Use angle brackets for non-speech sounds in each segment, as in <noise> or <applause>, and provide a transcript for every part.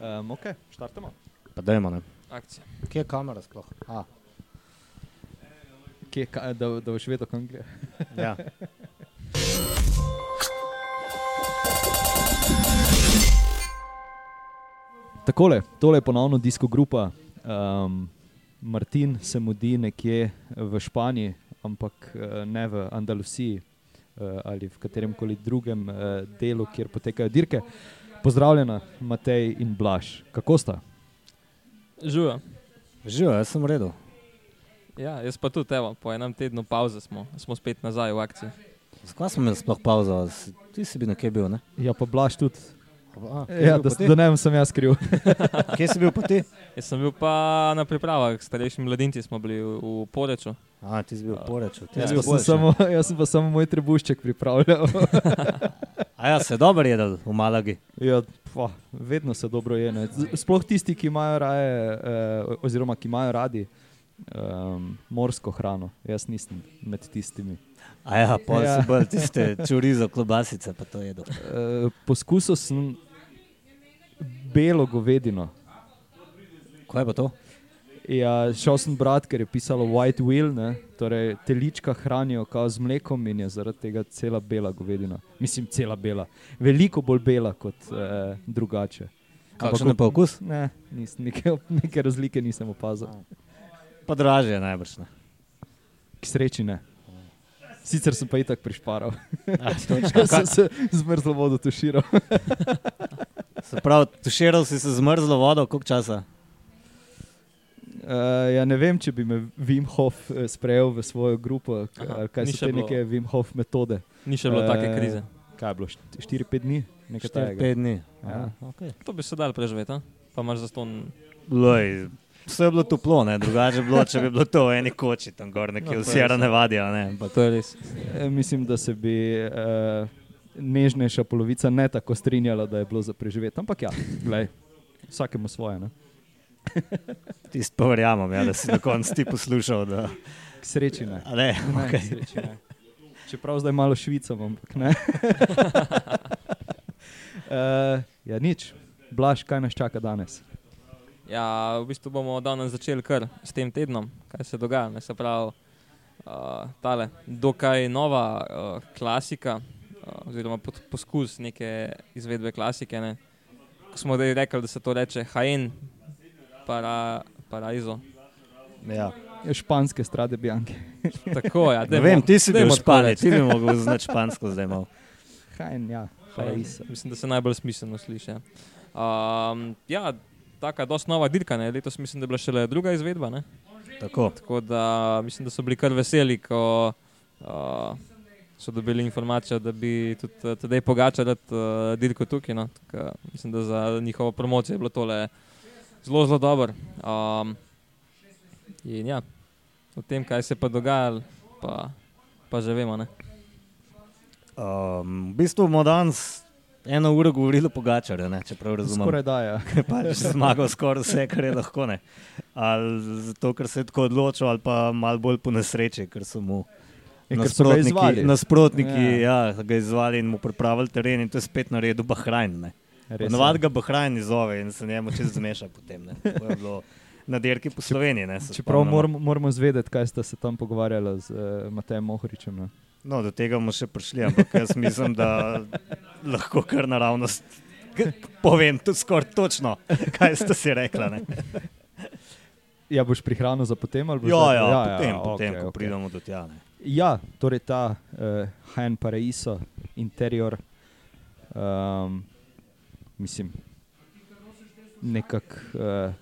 Um, ok, štartamo. Pa dajmo, ne. Akcija. Kje je kamera sploh? A, Kje, ka, da, da boš vedel, kam gre. ja. <laughs> Takole, tole je ponovno disko grupa. Um, Martin se mudi nekje v Španiji, ampak eh, ne v Andaluziji uh, ali v katerem koli drugem uh, delu, kjer potekajo dirke. Pozdravljena, Matej in Blaž. Kako sta? Živijo. Živijo, jaz sem v redu. Ja, jaz pa tudi, evo, po enem tednu pauze smo, smo spet nazaj v akciji. Skaj smo imeli sploh pauzo? Ti si bil nekje bil, ne? Ja, pa Blaž tudi. A, Ja, da, da ne vem, sem jaz kriv. <laughs> Kje si bil pa ti? Jaz sem bil pa na pripravah, starejši mladinci smo bili v, v Poreču. A, ti si bil Ja, si Jaz, bil pa sem samo, jaz sem pa samo moj trebušček pripravljal. <laughs> A ja, se je dobro jedel v Malagi. Ja, pa, vedno se dobro je. ne. Sploh tisti, ki imajo, raje, eh, oziroma, ki imajo radi um, morsko hrano. Jaz nisem med tistimi. A ja, pol Ja. si bolj tiste čurizo, klobasice pa to jedel. Eh, poskusil sem belo govedino. Kaj je pa to? Ja, šel sem brat, ker je pisalo White Wheel, ne? torej telička hranijo kao z mlekom in je zaradi tega cela bela govedina. Mislim, cela bela. Veliko bolj bela kot eh, drugače. Kakšen je pa okus? Ne, nis, neke, neke razlike nisem opazil. Pa dražje je najbrž. Ne? K sreči ne. Sicer sem pa itak prišparal, A, točno. <laughs> ker sem se z mrzlo vodo tuširal. <laughs> Se pravi, tuširal si se z mrzlo vodo, koliko časa? Uh, ja, ne vem, če bi me Wim Hof eh, sprejel v svojo grupo, Aha, ali kaj so te bilo. neke Wim Hof metode. Ni še bilo Eh, take krize. Kaj je bilo, 4-5 dni? Nekaj 4-5 takega. dni. Ja. A, okay. To bi se dal preživeti, a? pa imaš za to. Loj, vse je bilo toplo, ne? drugače bi bilo, če bi bilo to v eni koči tam gor, nekje No, v Sierra. Nevada. Ne? Ampak To je res. E, mislim, da se bi uh, nežnejša polovica ne tako strinjala, da je bilo za preživeti. Ampak ja, glej, vsakemu svoje. Ne? <laughs> tisto pa verjamem, ja, da si na koncu ti poslušal. Da... K sreči ne. A Ne, ne, okay. k sreči ne. Čeprav zdaj malo švicam, ampak ne. uh, <laughs> ja, nič. Blaž, kaj nas čaka danes? Ja, v bistvu bomo danes začeli kar s tem tednom, kaj se dogaja. Ne, se pravi, uh, tale dokaj nova uh, klasika, uh, oziroma pod, poskus neke izvedbe klasike. Ne. Ko smo zdaj rekli, da se to reče Hajen, para, Paraiso. ja. Je španske strade Bianke. <laughs> Tako, ja, Ne vem, ti si bil tako ti bi mogel znati špansko zdaj malo. <laughs> Hajn, ja, Paraisa. Mislim, da se najbolj smiselno sliši. Ja, um, ja taka dosti nova dirka. Ne. Letos mislim, da je bila šele druga izvedba. Ne. Tako. Tako da mislim, da so bili kar veseli, ko uh, so dobili informacijo, da bi tudi uh, tedaj pogačal uh, dirko tukaj. No. Tako, mislim, da za njihovo promocijo je bilo tole zelo, zelo dobro. Um, in ja, o tem, kaj se je pa dogajalo, pa, pa že vemo. Ne. Um, v bistvu bomo danes eno uro govorili o Pogačarju, ne, če prav razumem. Skoraj da, ja. pač zmagal skoraj vse, kar je lahko. Ne. Ali zato, ker se je tako odločil, ali pa malo bolj po nesreči, ker so mu so ga izvali. nasprotniki ja. Ja, ga izvali in mu pripravili teren, in to je spet naredil Bahrajn. ne. Ponavadi ga Bahrajn izove in se njemu čez zmeša potem. Na dirki po Sloveniji. Ne, Čeprav moramo, moramo zvedeti, kaj sta se tam pogovarjala z uh, Matejem Mohoričem. Ne? No, do tega bomo še prišli, ampak jaz mislim, da lahko kar naravnost povem tudi skoraj točno, kaj ste si rekla. Ne? Ja, boš prihranil za potem? ali boš Ja, zdaj- ja, potem, okej, potem ko okej. pridemo do tja. Ne. Ja, torej ta uh, Hajen Paraiso, interior, um, mislim, nekako. Uh,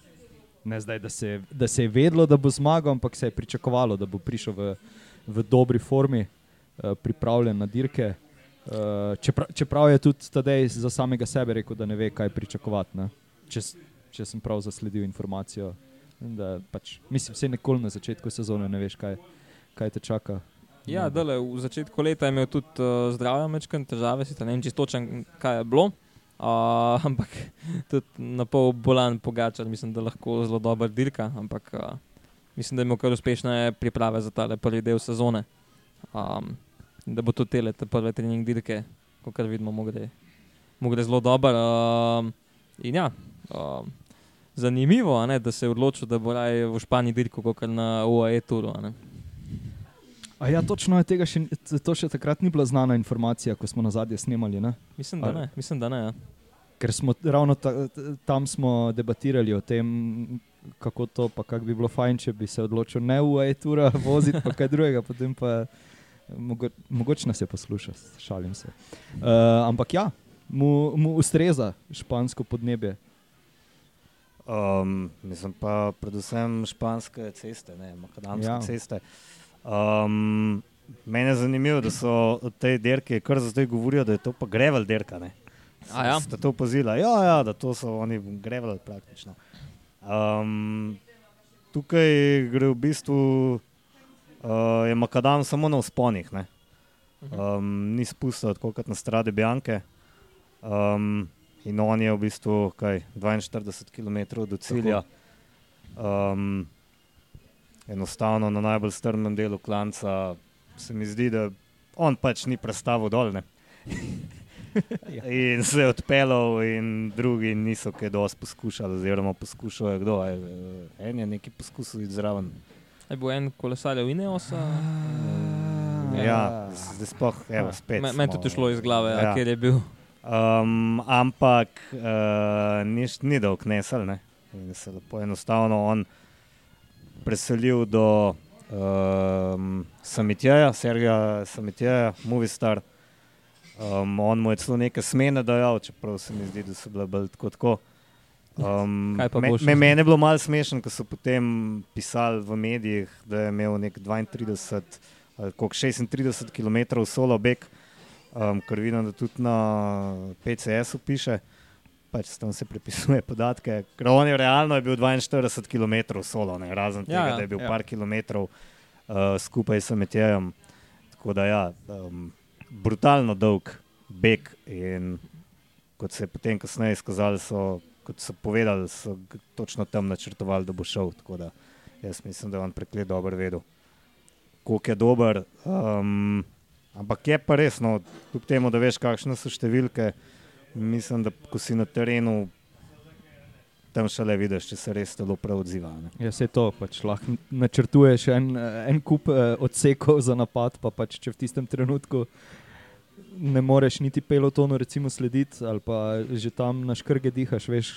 Ne zdaj, da se, da se je vedelo, da bo zmagal, ampak se je pričakovalo, da bo prišel v, v dobri formi, uh, pripravljen na dirke. Uh, čeprav, čeprav je tudi tedaj za samega sebe rekel, da ne ve, kaj pričakovati. Ne? Če, če sem prav zasledil informacijo. Da, pač, mislim, vse nikoli na začetku sezone ne veš, kaj, kaj te čaka. Ja, dale, v začetku leta je imel tudi uh, zdravje, mečken težave, sicer ne vem čisto točno, kaj je bilo. Uh, <laughs> ampak tudi na pol bolan pogačar, mislim, da lahko zelo dober dirka, ampak uh, mislim, da je imel kar uspešne priprave za tale prvi del sezone. Um, da bo tudi tele, te prve trening dirke, kot vidimo, mu gre zelo dobro. Um, in ja, Um, zanimivo, ne, da se je odločil, da bo raje v Španiji dirkal kot na UAE turu. ne. A ja, točno je tega še, to še takrat ni bila znana informacija, ko smo na zadnje snemali. Ne? Mislim, da ne. Mislim, da ne ja. Ker smo ravno ta, tam smo debatirali o tem, kako to, pa kako bi bilo fajn, če bi se odločil ne v e-tura voziti, pa kaj drugega, potem pa mogo, mogoče nas je poslušal, šalim se. Uh, ampak ja, mu, mu ustreza špansko podnebje. Um, mislim pa predvsem španske ceste, ne makadamske Ja. ja. ceste. Um, mene je zanimivo, da so te derke, kar za zdaj govorijo, da je to pa grevel derka. Ne? A ja? Ste to pozila? Ja, ja, da to so oni grevel praktično. Um, tukaj gre v bistvu, uh, je makadam samo na usponih, ne? um, ni spustil tako kot na strade Bianke. Um, in on je v bistvu kaj, 42 km do cilja. Um, enostavno na najbolj strmem delu klanca se mi zdi, da on pač ni prestavil dol. ne. <laughs> in se je odpeljal, in drugi niso kaj dosti poskušali, oziroma poskušajo kdo. a je- En je nekaj poskusil iti zraven. Je bil en kolesar v Ineosa. Ja, zdaj sploh, evo, spet. Me- Meni smo- tudi šlo iz glave, ja. Ja. ker je bil. Um, ampak uh, ni, ni dolg nesel, ne? in se lepo enostavno on preselil do um, Samitjeja, Sergeja Samitjeja, Movistar. Um, on mu je celo neke smene dajal, čeprav se mi zdi, da so bile bolj tako. tako. Um, me, me, mene je bilo malo smešno, ko so potem pisali v medijih, da je imel nek 32 ali koliko, 36 km solo beg, um, kar vidim, da tudi na PCS-u piše. Pač tam se prepisuje podatke. Ker on je realno je bil 42 km solo, ne, razen Ja, tega, ja. da je bil Ja. par kilometrov uh, skupaj s Metjejem. Tako da ja, um, brutalno dolg beg in kot se je potem kasneje izkazalo, so, kot so povedali, so točno tam načrtovali, da bo šel. Tako da jaz mislim, da je on preklet dobro vedel, koliko je dober. Um, ampak je pa res, no, kljub temu, da veš, kakšne so številke, mislim, da ko si na terenu, tam šele vidiš, če se res telo prav odziva. Ne. Ja, se to pač lahko načrtuješ en, en kup eh, odsekov za napad, pa pač če v tistem trenutku ne moreš niti pelotonu recimo slediti, ali pa že tam na škrge dihaš, veš,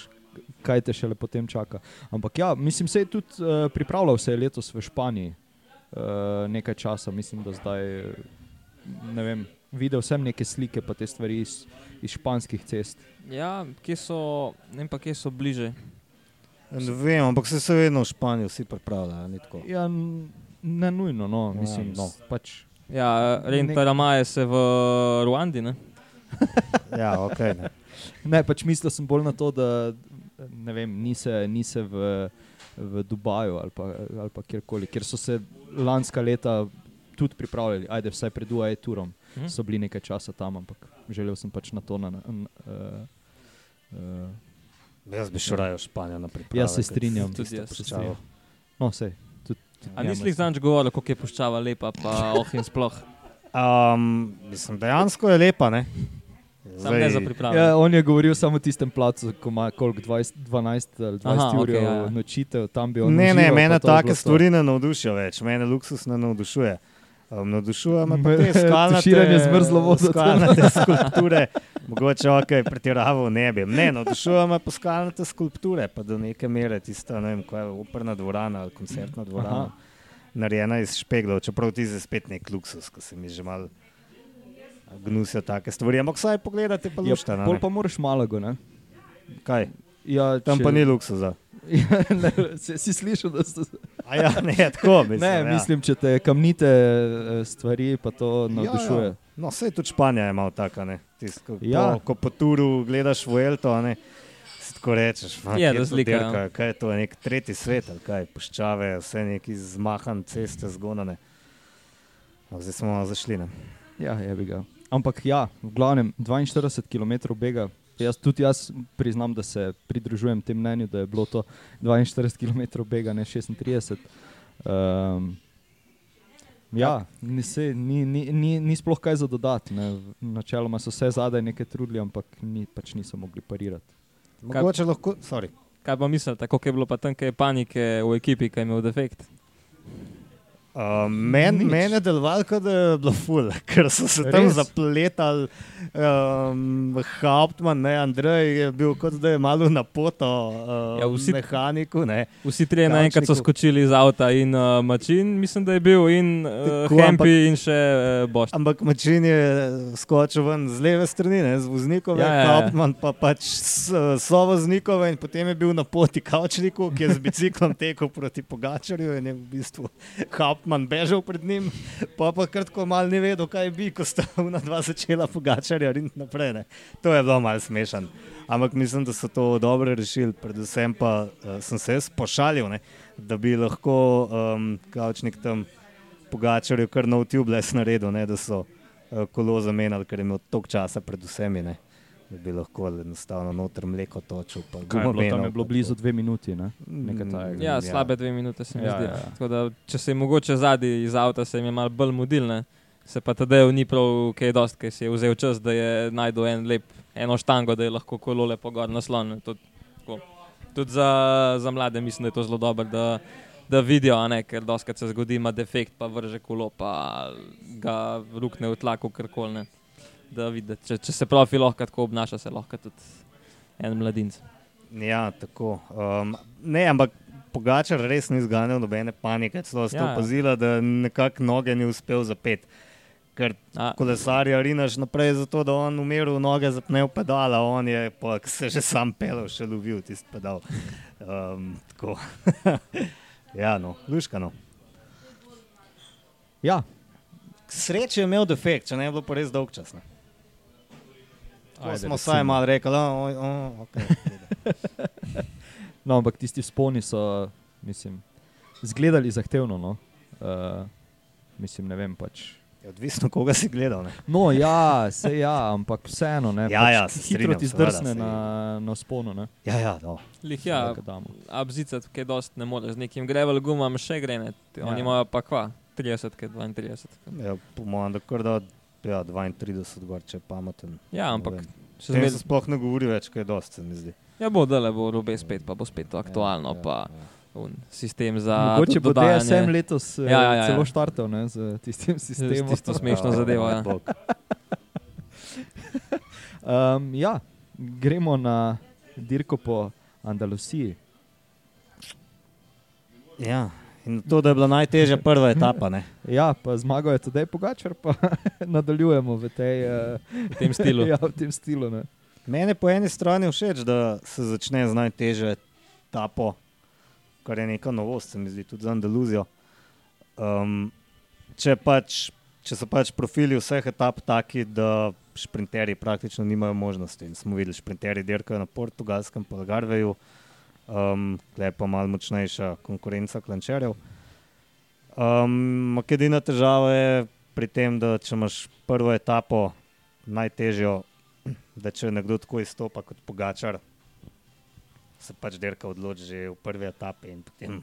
kaj te šele potem čaka. Ampak ja, mislim, se je tudi uh, pripravljal se je letos v Španiji uh, nekaj časa, mislim, da zdaj, ne vem, videl sem neke slike pa te stvari iz, iz španskih cest. Ja, kje so, ne vem pa kje so bliže. Ne vem, ampak se, se vedno v Španiji vsi pripravljajo. Ja, ne nujno, no, Ja, mislim, no. no. pač Ja, Renta Ramaje se v Ruandi, ne? <laughs> Ja, ok. Ne. Ne, pač mislil sem bolj na to, da ne vem, ni se, ni se v, v Dubaju ali pa, ali pa kjerkoli, kjer so se lanska leta tudi pripravljali, ajde vsaj pred UAE turom, Mhm. so bili nekaj časa tam, ampak želel sem pač na to. Na, na, uh, uh, Jaz bi šel raje v Španijo na pripravo. Jaz se strinjam. Tudi jaz se strinjam. no, sej, tudi, tudi A njemu nisi jih se- zanč govoril, koliko je puščava lepa, pa <laughs> oh in sploh. Um, mislim, dejansko je lepa. Ne? Sam ne za pripravo. Ja, on je govoril samo o tistem placu, ko ima koliko 20, 12 ali 20 Aha, ur okej, ja, ja. nočitev, tam bi on. Ne, ne, užival, mene to je take stvari ne navdušijo več, mene luksus ne navdušuje. Um, navdušuje me pa te skalnate, tuširanje z mrzlo vodo. skalnate skulpture, mogoče ok, pretiraval ne bi. Ne, navdušuje me pa skalnate skulpture, pa do neke mere tista, ne vem, kaj je operna dvorana ali koncertna dvorana. Aha. Narejena iz špeglov, čeprav ti je spet nek luksus, ko se mi že malo gnusijo take stvari. Ampak vsaj pogledate pa Ja, lušta. pol pa moraš malago, ne? Kaj? Ja, Tam če- pa ni luksuza. Ja, <laughs> ne, si, si slišal, da so. A ja, ne, tako mislim. Ne, ja. mislim, če te kamnite eh, stvari, pa to navdušuje. Ja, ja. No, vse tudi Španija je malo taka. ne. Tist, ko, Ja. po, ko po turu gledaš v Elto, a ne, si tako rečeš. "Ma, Je razlika, ja. dirka, Kaj je to, nek tretji svet ali kaj, puščave, vse neki zmahan ceste, zgonane. No, zdaj smo zašli. Ne. Ja, je bi ga. Ampak ja, v glavnem 42 km bega. Jaz, tudi jaz priznam, da se pridružujem tem mnenju, da je bilo to 42 km bega, ne 36. Um, ja, ni, se, ni, ni, ni, ni sploh kaj za dodati. ne. Načeloma so se zadaj nekaj trudili, ampak ni, pač niso mogli parirati. Mogoče lahko, sorry. Kaj pa mislite, kako je bilo pa tam, kaj je panike v ekipi, kaj je imel defekt? Uh, Meni men je delovalo, kot da je bilo ful, <laughs> ker so se tam Res? zapletali. Um, Hauptmann, ne, Andrej je bil kot da je malo na poto, uh, Ja, vsi- mehaniku. Ne. Vsi trije naenkrat so skočili iz avta in uh, Mačin, mislim, da je bil, in uh, Tako, Hempi ampak- in še uh, Boš. Ampak mačin je skočil ven z leve strani, ne, z voznikove, Ja, ja, ja. Hauptmann pa pač so voznikove in potem je bil na poti kavčniku, ki je z biciklom tekel proti Pogačarju in je v bistvu Hauptmann bežal pred njim, pa pa kratko mal ni vedel, kaj bi, ko sta ona dva začela Pogačarja in naprej. Ne. To je bilo mal smešen. Ampak mislim, da so to dobro rešili, predvsem pa uh, sem se pošalil, ne, da bi lahko um, kavčnik tam Pogačarju kar nov tubeless naredil, ne, da so uh, kolo zamenjali, ker je imel toliko časa pred vsemi, ne, bi lahko enostavno noter mleko točil. je bilo, tam gumomenov, je bilo blizu dve minuti. Ne? Mm, takega. Ja, Ja. slabe dve minute se mi Ja, zdi. ja, ja. Tako Da, če se je mogoče zadnji iz avta, se jim je malo bolj mudilne. Se pa tedaj ni prav kaj dost, ker si je vzel čas, da je najdel en lep, eno štango, da je lahko kolo lepo gor naslon. Tudi, tako. Tudi za, za mlade mislim, da je to zelo dobro, da, da vidijo, a ne, ker doskrat se zgodi, ima defekt, pa vrže kolo, pa ga rukne v tlaku, karkoli. ne. Da vidi, če, če se profi lahko tako obnaša, se lahko tudi en mladinec. Ja, tako. Um, ne, ampak Pogačar res ni zganjal nobene panike, celo ste Ja, ja. opazili, da nekako noge ni uspel zapeti. Ker A, kolesarja rinaš naprej, zato da on umiril noge, zapne v pedala, on je pa se že sam pelil, še lovil tisti pedal. Um, tako. <laughs> ja, no, luškano. Ja, Sreče je imel defekt, če ne bi bilo pa res dolg čas. Ne. Tako Ajde, smo vsaj malo rekli, da je okay. no, ampak tisti sponi so, mislim, izgledali zahtevno. No? Uh, mislim, ne vem pač. Je odvisno, koga si gledal. Ne. No, ja, se ja, ampak vseeno, ne, <laughs> Ja, pač ja, se hitro strinjam, ti zdrsne na, na sponu. Ne, Ja, ja, no. Lih, ja, abzicati, kaj dosti ne moreš, z nekim grevel gumam še gre, ne. Ti- Ja. Oni imajo pa kva, 30, kaj 32. ja, po mojem, da kar da ja, 32 gor, če je pameten. Ja, ampak še zmeraj. sploh ne govori več, kaj je dosti, se mi zdi. Ja, bo dale, bo robe spet, pa bo spet to aktualno, ja, pa ja. un, sistem za. Mogoče bo DSM letos ja, Ja, ja, ja, celo ja. štartal ne, z tistim sistemom. tisto smešno <laughs> zadevo. Ja. Um, ja, gremo na dirko po Andalusiji. Ja. In to, da je bila najtežja prva etapa. Ne? Ja, pa zmagal je tudi Pogačar, pa <laughs> nadaljujemo v, tej, uh, V tem stilu. <laughs> ja, v tem stilu. Ne. Mene po eni strani všeč, da se začne z najtežjo etapo, kar je neka novost, se mi zdi, tudi za Andaluzijo. Um, če, pač, če so pač profili vseh etap taki, da šprinterji praktično nimajo možnosti. In smo videli, šprinterji dirkajo na portugalskem, pa Algarveju, um, je pa malo močnejša konkurenca klančerjev. Um, Edina težava je pri tem, da če imaš prvo etapo, najtežjo, da če nekdo tako izstopa kot Pogačar, se pač dirka odloči že v prvi etapi in potem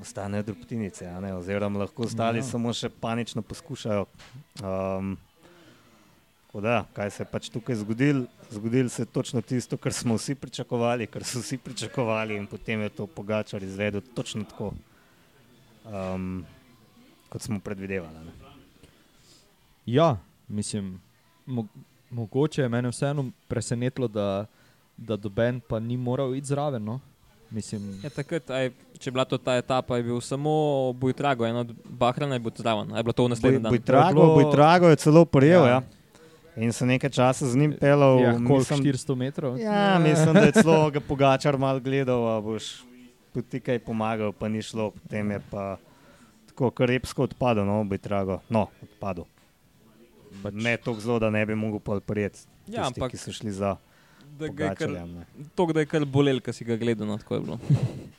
ostanejo drobtinice, oziroma lahko ostali ja. samo še panično poskušajo. Um, da, kaj se je pač tukaj zgodilo? Zgodilo se je točno tisto, kar smo vsi pričakovali, kar so vsi pričakovali, in potem je to Pogačar izvedel točno tako, um, kot smo predvidevali. Ne. Ja, mislim, mo mogoče je mene vseeno presenetilo, da, da doben pa ni moral iti zraven. No? Mislim, Ja, takrat, aj, če je bila to ta etapa, je bil samo Bujtrago, eno od Bahrana je bil zraven. A Je bilo to v naslednjem Boj, dnevu. Bojtrago, bilo- Bojtrago je celo prijel. Ja. Ja. In se nekaj časa z njim pelal. ja, mislim, 400 metrov? ja, mislim, da je celo ga Pogačar mal gledal, a boš tudi ti kaj pomagal, pa ni šlo. Potem je pa tako krepsko odpadel, no, Bojtrago. No, odpadel. Pač- Ne tako zelo, da ne bi mogel pol prijeti. Ja, tisti, ampak ki so šli za da ga je kar, to, da je kar bolel, ko si ga gledal, no, tako je bilo.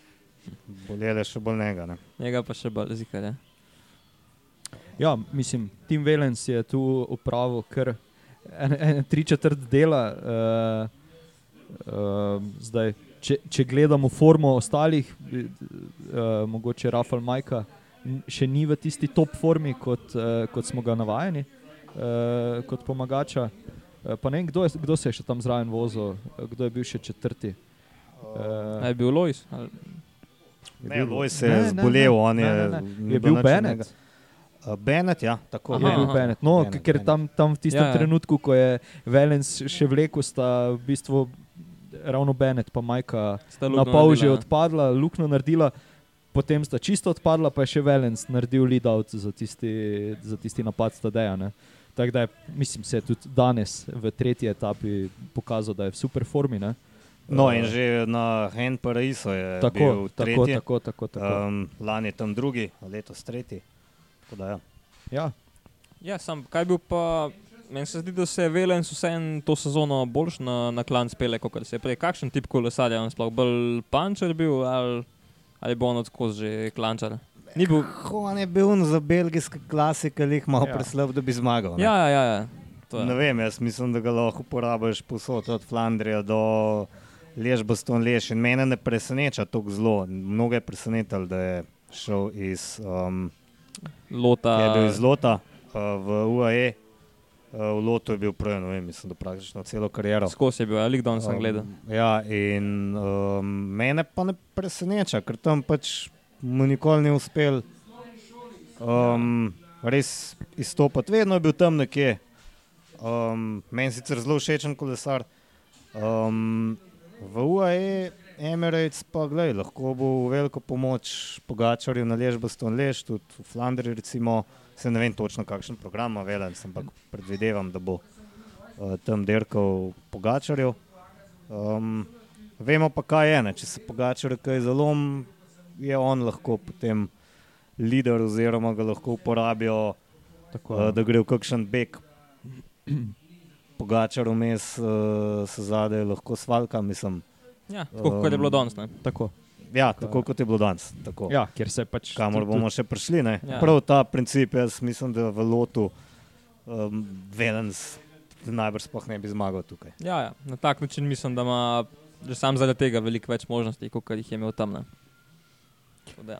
<laughs> Bolele še bolj njega. Ne. Njega pa še bolj zikar. Ja. Ja, mislim, Tim Valens je tu upravil kar en, en, tri četrt dela. Uh, uh, zdaj, če, če gledamo formo ostalih, uh, mogoče Rafael Majka še ni v tisti top formi, kot, uh, kot smo ga navajeni, uh, kot pomagača. Uh, pa ne vem, kdo, je, kdo se je še tam zraven vozil, kdo je bil še četrti. Uh, je bil Lois? Ali- Ne, Loj se je zbolel, on je. ne, ne. ni Je bil nič od Uh, Bennett, ja, tako Aha, Je bil aha. Bennett. No, Bennett, ker tam, tam v tistem Ja, ja, ja. ja. trenutku, ko je Velens še vlekel, sta v bistvu ravno Bennett pa Majka na pol že ne? odpadla, luknjo naredila, potem sta čisto odpadla, pa je še Velens naredil lead out za tisti, za tisti napad Stadeja. ne. Tako da je, mislim, se je tudi danes v tretji etapi pokazal, da je v super formi. Ne? No, Eh, in že na Hen Paraiso je tako, bil tako, tretji. tako, tako, tako. Um, lani je tam drugi, letos tretji. Da, ja. Ja, Ja, sam, kaj bil pa. Meni se zdi, da se je Velens vseeno to sezono boljš na, na klan spele, kot se je prej. Kakšen tip kolesarja je sploh? Bolj pančer bil ali, ali bo on odskozi že klančar? Ni bil. On je bil za belgijske klasike, ali jih malo Ja. preslab, da bi zmagal. ne. Ja, ja, ja. ja. To je. Ne vem, jaz mislim, da ga lahko uporabiš posod od Flandrija do Ležboston Leš. In mene ne preseneča tako zelo. Mnoge je presenetilo, da je šel iz, um, Lota. je bil iz Lota uh, v UAE. Uh, v Lotu je bil prej, ne vem, mislim, da praktično celo kariero. Skozi je bil, ali kdo sem gledal. ja, in um, mene pa ne preseneča, ker tam pač mu nikoli ni uspel um, res izstopati. Vedno je bil tam nekje. Um, meni sicer zelo všečen kolesar. Um, v UAE Emirates pa gledaj, lahko bo v veliko pomoč pogačarju na Ležboston Lež, tudi v Flandriji recimo. Se ne vem točno, kakšen program ima Velens, ampak predvidevam, da bo uh, tam dirkal pogačarjev. Um, vemo pa, kaj je. Ne? Če se pogačar kaj zalom, je on lahko potem lider, oziroma ga lahko uporabijo, tako, uh, da gre v kakšen beg. Pogačar vmes uh, se zadaj lahko svalka, mislim. Ja, tako kot je bilo Um, danes. ne. tako. Ja, tako kot je bilo danes. Tako. Ja, ker se pač. Kamor tudi- bomo še prišli. ne. Ja. Prav ta princip, jaz mislim, da v lotu um, Velens najbrž sploh ne bi zmagal tukaj. Ja, ja, na tak način mislim, da ima že sam zaradi tega veliko več možnosti, kot jih je imel tam. ja.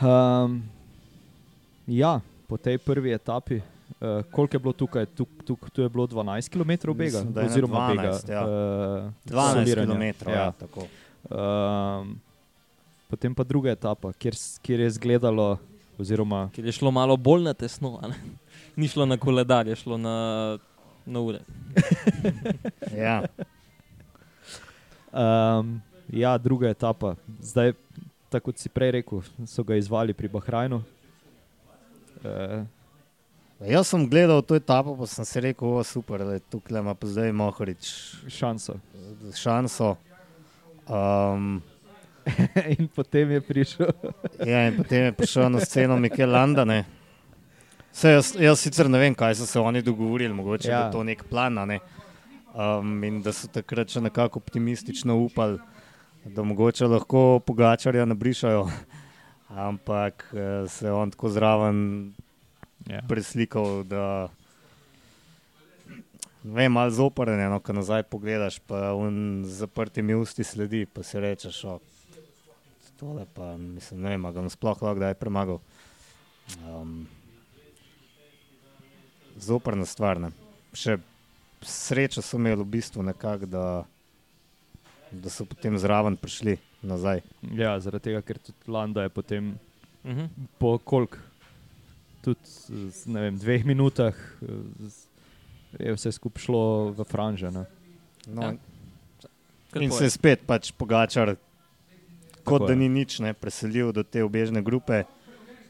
Um, ja, po tej prvi etapi, uh, koliko je bilo tukaj? Tuk, tuk, tu je bilo 12 km bega, Mislim, oziroma 12, bega. ja. Uh, 12 soliranja. km. Ja. tako. Um, potem pa druga etapa, kjer, kjer je izgledalo, oziroma Ker je šlo malo bolj na tesno, a ne? <laughs> ni šlo na koledar, je šlo na, na ure. <laughs> Ja. um, ja, druga etapa. Zdaj, tako kot si prej rekel, so ga izvali pri Bahrajnu. Uh, Jaz sem gledal to etapo, pa sem si rekel, o, super, da je tukaj ima pa zdaj Mohorič šanso. šanso. Um, <laughs> In potem je prišel. <laughs> ja, in potem je prišel na sceno Mikel Landa. ne. Saj jaz, jaz sicer ne vem, kaj so se oni dogovorili, mogoče ja. Je to nek plan. Ne? Um, in da so takrat še nekako optimistično upali, da mogoče lahko pogačarja nabrišajo. <laughs> Ampak eh, se je on tako zraven Ja. preslikal, da ne vem, malo zoporen, no, ko nazaj pogledaš, pa un z zaprtimi usti sledi, pa si rečeš, o, tole pa mislim, ne vem, ga bom sploh lahko kdaj premagal. Um, zoprna stvar. Ne. Še srečo so imeli v bistvu nekako, da, da so potem zraven prišli nazaj. ja, zaradi tega, ker tudi Landa je potem Mhm. po kolik, tudi vem, dveh minutah, eh, je vse skupaj šlo v franže. Ne? No, Ja. In se je spet pač pogačar, kot Tako da je. ni nič, ne, preselil do te obežne grupe,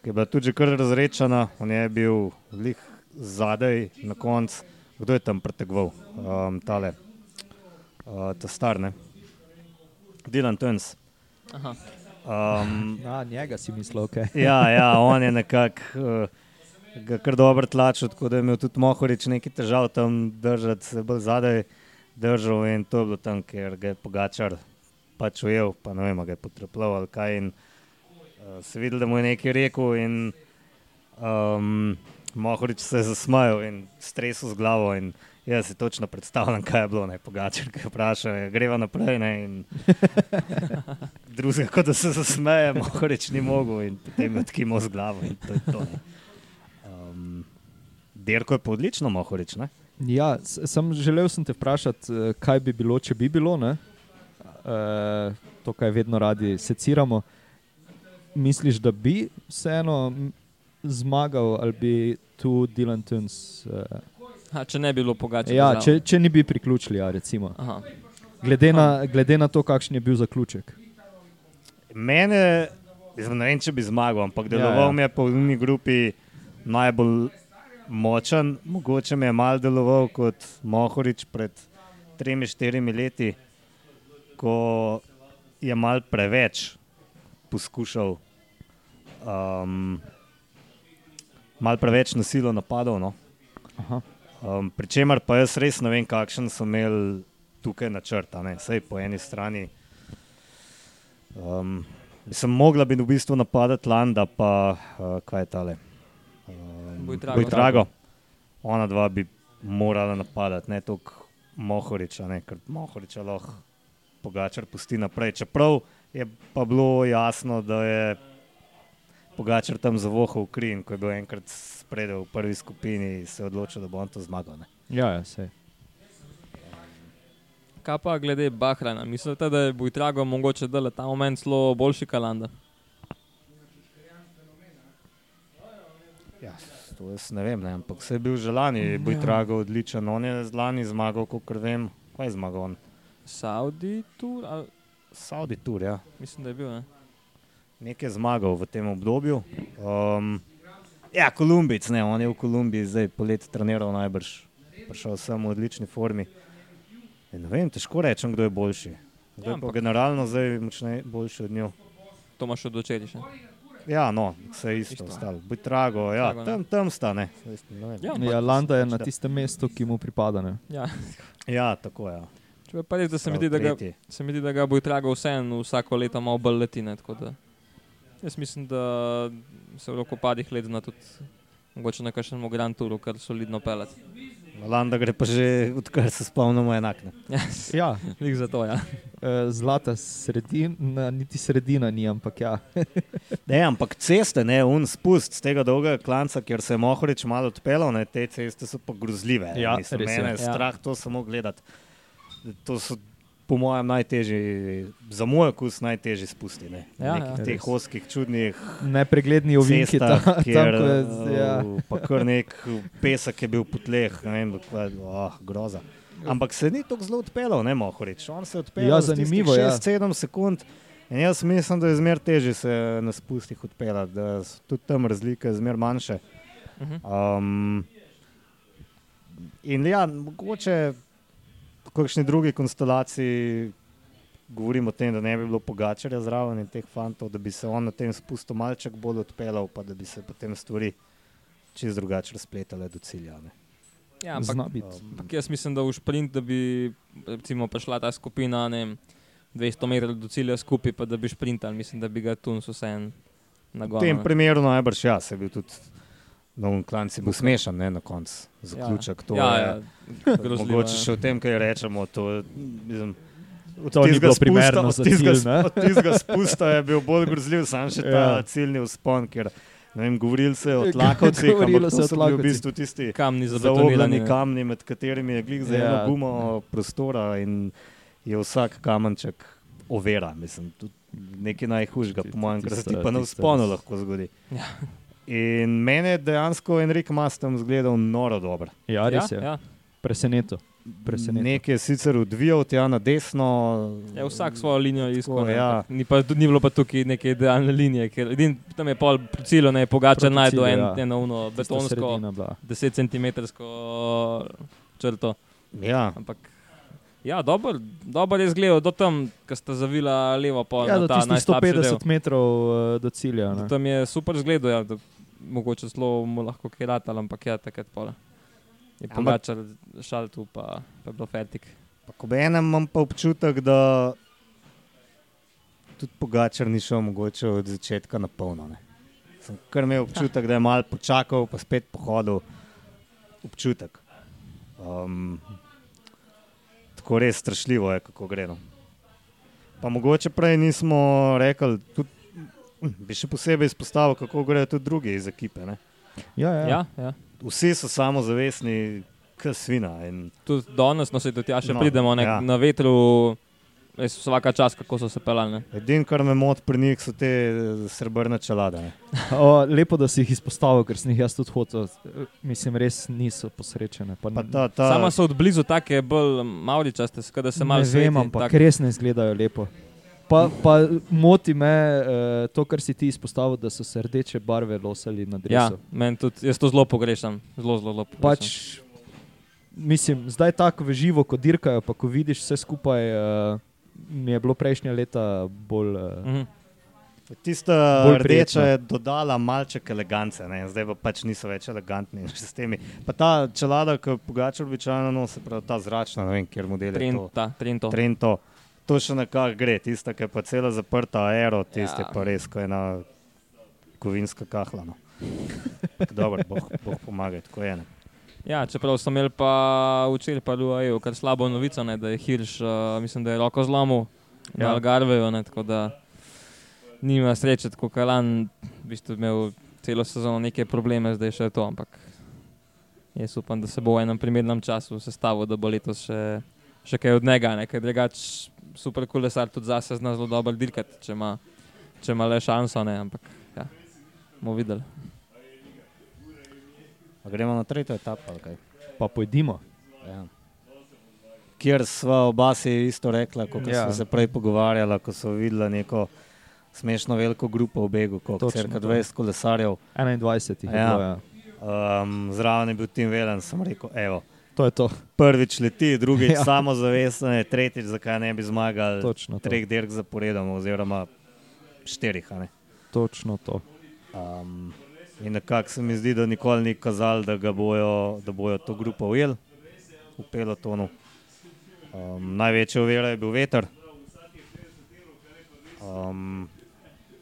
ki je bila tudi že kar razrečena. On je bil lih zadaj na koncu. Kdo je tam pretegoval? Um, tale, uh, ta star, ne? Dylan Tuns. Aha. Um, A, njega si mislil, ok. ja, ja, on je nekako uh, ga kar dobro tlačil, tako da je imel tudi Mohorič nekaj težav tam držati, se bolj zadaj držal in to je bilo tam, ker ga je pogačar pač ujel, pa ne vem, ga je potrepljal ali kaj. In, uh, se videl, da mu je nekaj rekel in um, Mohorič se je zasmajal in stresel z glavo. In, Jaz si točno predstavljam, kaj je bilo, ne pogačar, ki je vprašal, greva naprej. Ne, <laughs> drugega, kot da se zasmeje, Mohorič ni mogel in potem je odkimal z glavo. in to je to, ne. Derko je pa odlično, Mohorič. Ne? Ja, sem želel sem te vprašati, eh, kaj bi bilo, če bi bilo. ne? Eh, to, kar vedno radi seciramo. Misliš, da bi vseeno zmagal, ali bi tu Dylan Tuns? Eh, Ha, če ne bi bilo pogače. ja, če, če ne bi priključili, ja, recimo. Aha. Glede na, glede na to, kakšen je bil zaključek. Mene, ne vem, če bi zmagal, ampak Ja, deloval ja. mi je po uni grupi najbolj močen. Mogoče mi je mal deloval kot Mohorič pred 3-4 leti, ko je mal preveč poskušal, um, mal preveč nasilno napadal. No? Aha. Um, Pričemer pa jaz res ne vem, kakšen so imeli tukaj načrta. Sej po eni strani. Um, sem mogla bi v bistvu napadati Landa, pa uh, kaj je tale. Bojtrago. Bojtrago. Ona dva bi morala napadati, ne toliko Mohoriča, ne, ker Mohoriča lahko Pogačar pusti naprej. Čeprav je pa bilo jasno, da je Pogačar tam zavohal kri in ko je bil enkrat spredaj v prvi skupini, se je odločil, da bo on to zmagal. Ne. Ja, ja, sej. Kaj pa glede Bahrajna? Mislite, da je Bojtrago mogoče dale ta moment celo boljši kalanda? Ja, to jaz ne vem, ne, ampak se je bil že lani, bil je Drago odličen. On je z lani zmagal, kot vem, kaj je zmagal on. Saudi Tour? Ali, Saudi Tour, ja. mislim, da je bil. Ne? Nekaj je zmagal v tem obdobju. Um, ja, Kolumbic, ne, on je v Kolumbiji zdaj polet treniral najbrž, prišel sem v odlični formi. Ja, ne vem, težko rečem, kdo je boljši. Kdo Ja, je pa ampak- generalno zdaj močnej, boljši od njo. To imaš od očetiš. Ja, no, vse isto, Isto. ostalo. Buj trago, ja, Drago, ne. tam, tam sta, ne. ne vem. Ja, Ja, Landa je na tistem mestu, ki mu pripada. Ne? Ja. ja, tako je. Ja. Če pa res, da se mi zdi, da ga, se mi zdi, da ga Bojtrago vseeno vsako leto malo bolj leti. Ne, tako da jaz mislim, da se v rokopadih let zna tudi mogoče na kakšnem Grand Touru, kar solidno pelati. Landa gre pa že, odkar se spomnimo, enak. Ne? <laughs> Ja, lik za to, ja. eh, zlata sredina, niti sredina ni, ampak ja. <laughs> Ne, ampak ceste, ne, un spust z tega dolgega klanca, kjer se je Mohorič malo odpeljal, ne, te ceste so pa grozljive. Ja, Mislim, res je. mene je Ja. strah to samo gledati. To so po mojem najtežji, za moj okus najtežji spusti. Ne. Ja, Ja, ja. ja. Teh Res. oskih čudnih Nepregledni ovinki cestah, tam, kjer, je, ja. uh, pa kar nek pesek je bil po tleh, ne vem, kaj, oh, groza. Ampak se ni tako zelo odpeljal, ne Mohorič. On se je odpeljal Ja, zanimivo, ja. 6-7 sekund. In jaz mislim, da je zmer težje se na spustih odpeljati, da so tudi tam razlike zmer manjše. Um, in ja, mogoče kakšni drugi konstelaciji govorimo o tem, da ne bi bilo pogačarja zraven in teh fantov, da bi se on na tem spustu malček bolj odpeljal, pa da bi se potem stvari čist drugače razpletale do cilja. Ne. ja, ampak. Um, Ampak jaz mislim, da v sprint, da bi recimo, prišla ta skupina ne vem, 200 metrov do cilja skupaj, pa da bi sprintali, mislim, da bi ga Tuns vseeno v nagonil. tem primeru najbrž ja, se je bil tudi. No, klanc je bil smešen, ne na koncu, zaključek. To ja, je, ja, grozljivo, Mogoče ja. še o tem, kaj rečemo. To, mislim, To ni bilo primerno za tistega cilj, sp- ne? Od tistega spusta je bil bolj grozljiv, sam še ta Ja. ja. ciljni vzpon, ker ne vem, govorili se je o tlakovcih, Govorilo ampak se to o bili v tlakovcih. bistvu tisti Kamni za zaobljeni kamni, med katerimi je glih za Ja. eno gumo prostora in je vsak kamenček overa. Mislim, tudi nekaj najhujšega, po mojem, kar se ti pa na vzponu lahko zgodi. Ja. In mene je dejansko Enrik Mas tam zgledal noro dobro. Ja, res je. Ja, ja. Preseneto. Preseneto. Nekaj je sicer odvijal tja na desno. Ja, vsak svojo linijo ne, ja. Ni, pa, ni bilo pa tukaj neke idealne linije, ker edin, tam je pol cilj, ne pogača najdel en, ja. eno uno betonsko sredina bila. 10 cm črto. Ja, Ampak ja, dobro dober je izgledal, do tam, ko sta zavila levo pol. Ja, na do ta tistih najslabši del. 150 metrov eh, do cilja. ne. Tam je super zgledal, ja, da mogoče zelo mu lahko kaj ratal, ampak ja, takrat pol. Je pogačal šal tu, pa, pa je bilo fertik. ko enem imam pa občutek, da tudi Pogačar ni šel mogoče od začetka na polno. Ne. Sem kar imel občutek, da je mal počakal, pa spet pohodil. Občutek. Um, tako res strašljivo je, kako gre. No. Pa mogoče prej nismo rekli, tudi, bi še posebej izpostavil, kako grejo tudi drugi iz ekipe. Ne. Ja, ja. Ja, ja. Vsi so samozavestni, kot svina. In Tudi danes, no se tudi ja še No, pridemo ne, ja. na vetru, res vsaka čas, kako so se pelali. ne. Edino, kar me moti pri njih, so te eh, srebrne čelade. ne. O, lepo, da si jih izpostavil, ker sem jih jaz tudi hotel. Mislim, res niso posrečene. Pa Pa ta, ta, Sama so od blizu take bolj mavličaste, skaj da se malo ne vem, ampak tak- res ne izgledajo lepo. Pa, pa moti me uh, to, kar si ti izpostavil, da so se rdeče barve losali na Ja, drevesu. meni tudi, jaz to zelo pogrešam. Zelo, zelo, zelo pogrešam. pač, mislim, zdaj tako v živo, ko dirkajo, pa ko vidiš vse skupaj, uh, mi je bilo prejšnja leta bolj. Uh, Mhm. Tista rdeča je dodala malček elegance, ne? zdaj pa pač niso več elegantni <laughs> s temi. Pa ta čelada, ki pogača običajno nosi, prav ta zračna, ne vem, kjer model je to. Trenta, Trento. Trento. To še nekako gre, tista, ki je pa cela zaprta, aero, tiste Ja. pa res, ko je ena kovinska kahla. No. <laughs> Dobro, boh, boh pomaga, tako je. Ne. Ja, čeprav so imeli pa včeraj pa Luajo, kar slabo novico, ne, da je Hirš, uh, mislim, da je roko zlomil ja. na. Algarveju, ne, tako da nima sreče, tako Kalan, v bistvu imel celo sezono neke probleme, zdaj še je to, ampak jaz upam, da se bo v enem primernem času sestavil, da bo letos še, še kaj od njega, ne, ker drugač super kolesar tudi zase zna zelo dobro dirkati, če ima, če ima le šanso, ne, ampak ja, bomo videli. A gremo na tretjo etapo. ali kaj? pa pojdimo. Ja. Kjer sva oba si isto rekla, kot Ja. smo se prej pogovarjala, ko so videla neko smešno veliko grupo v begu, kot cirka to. 20 kolesarjev. 21 jih je Ja. bilo. Ja. Um, zraven je bil Tim Velen, sem rekel, evo. To je to. Prvič leti, drugič <laughs> Ja. samozavestno, tretjič zakaj ne bi zmagali Točno to. treh dirk zaporedoma, oziroma štirih. a ne. Točno to. Um, in nekako se mi zdi, da nikoli ni kazalo, da, ga bojo, da bojo to grupo ujeli v pelotonu. Um, največja ovira je bil veter. Um,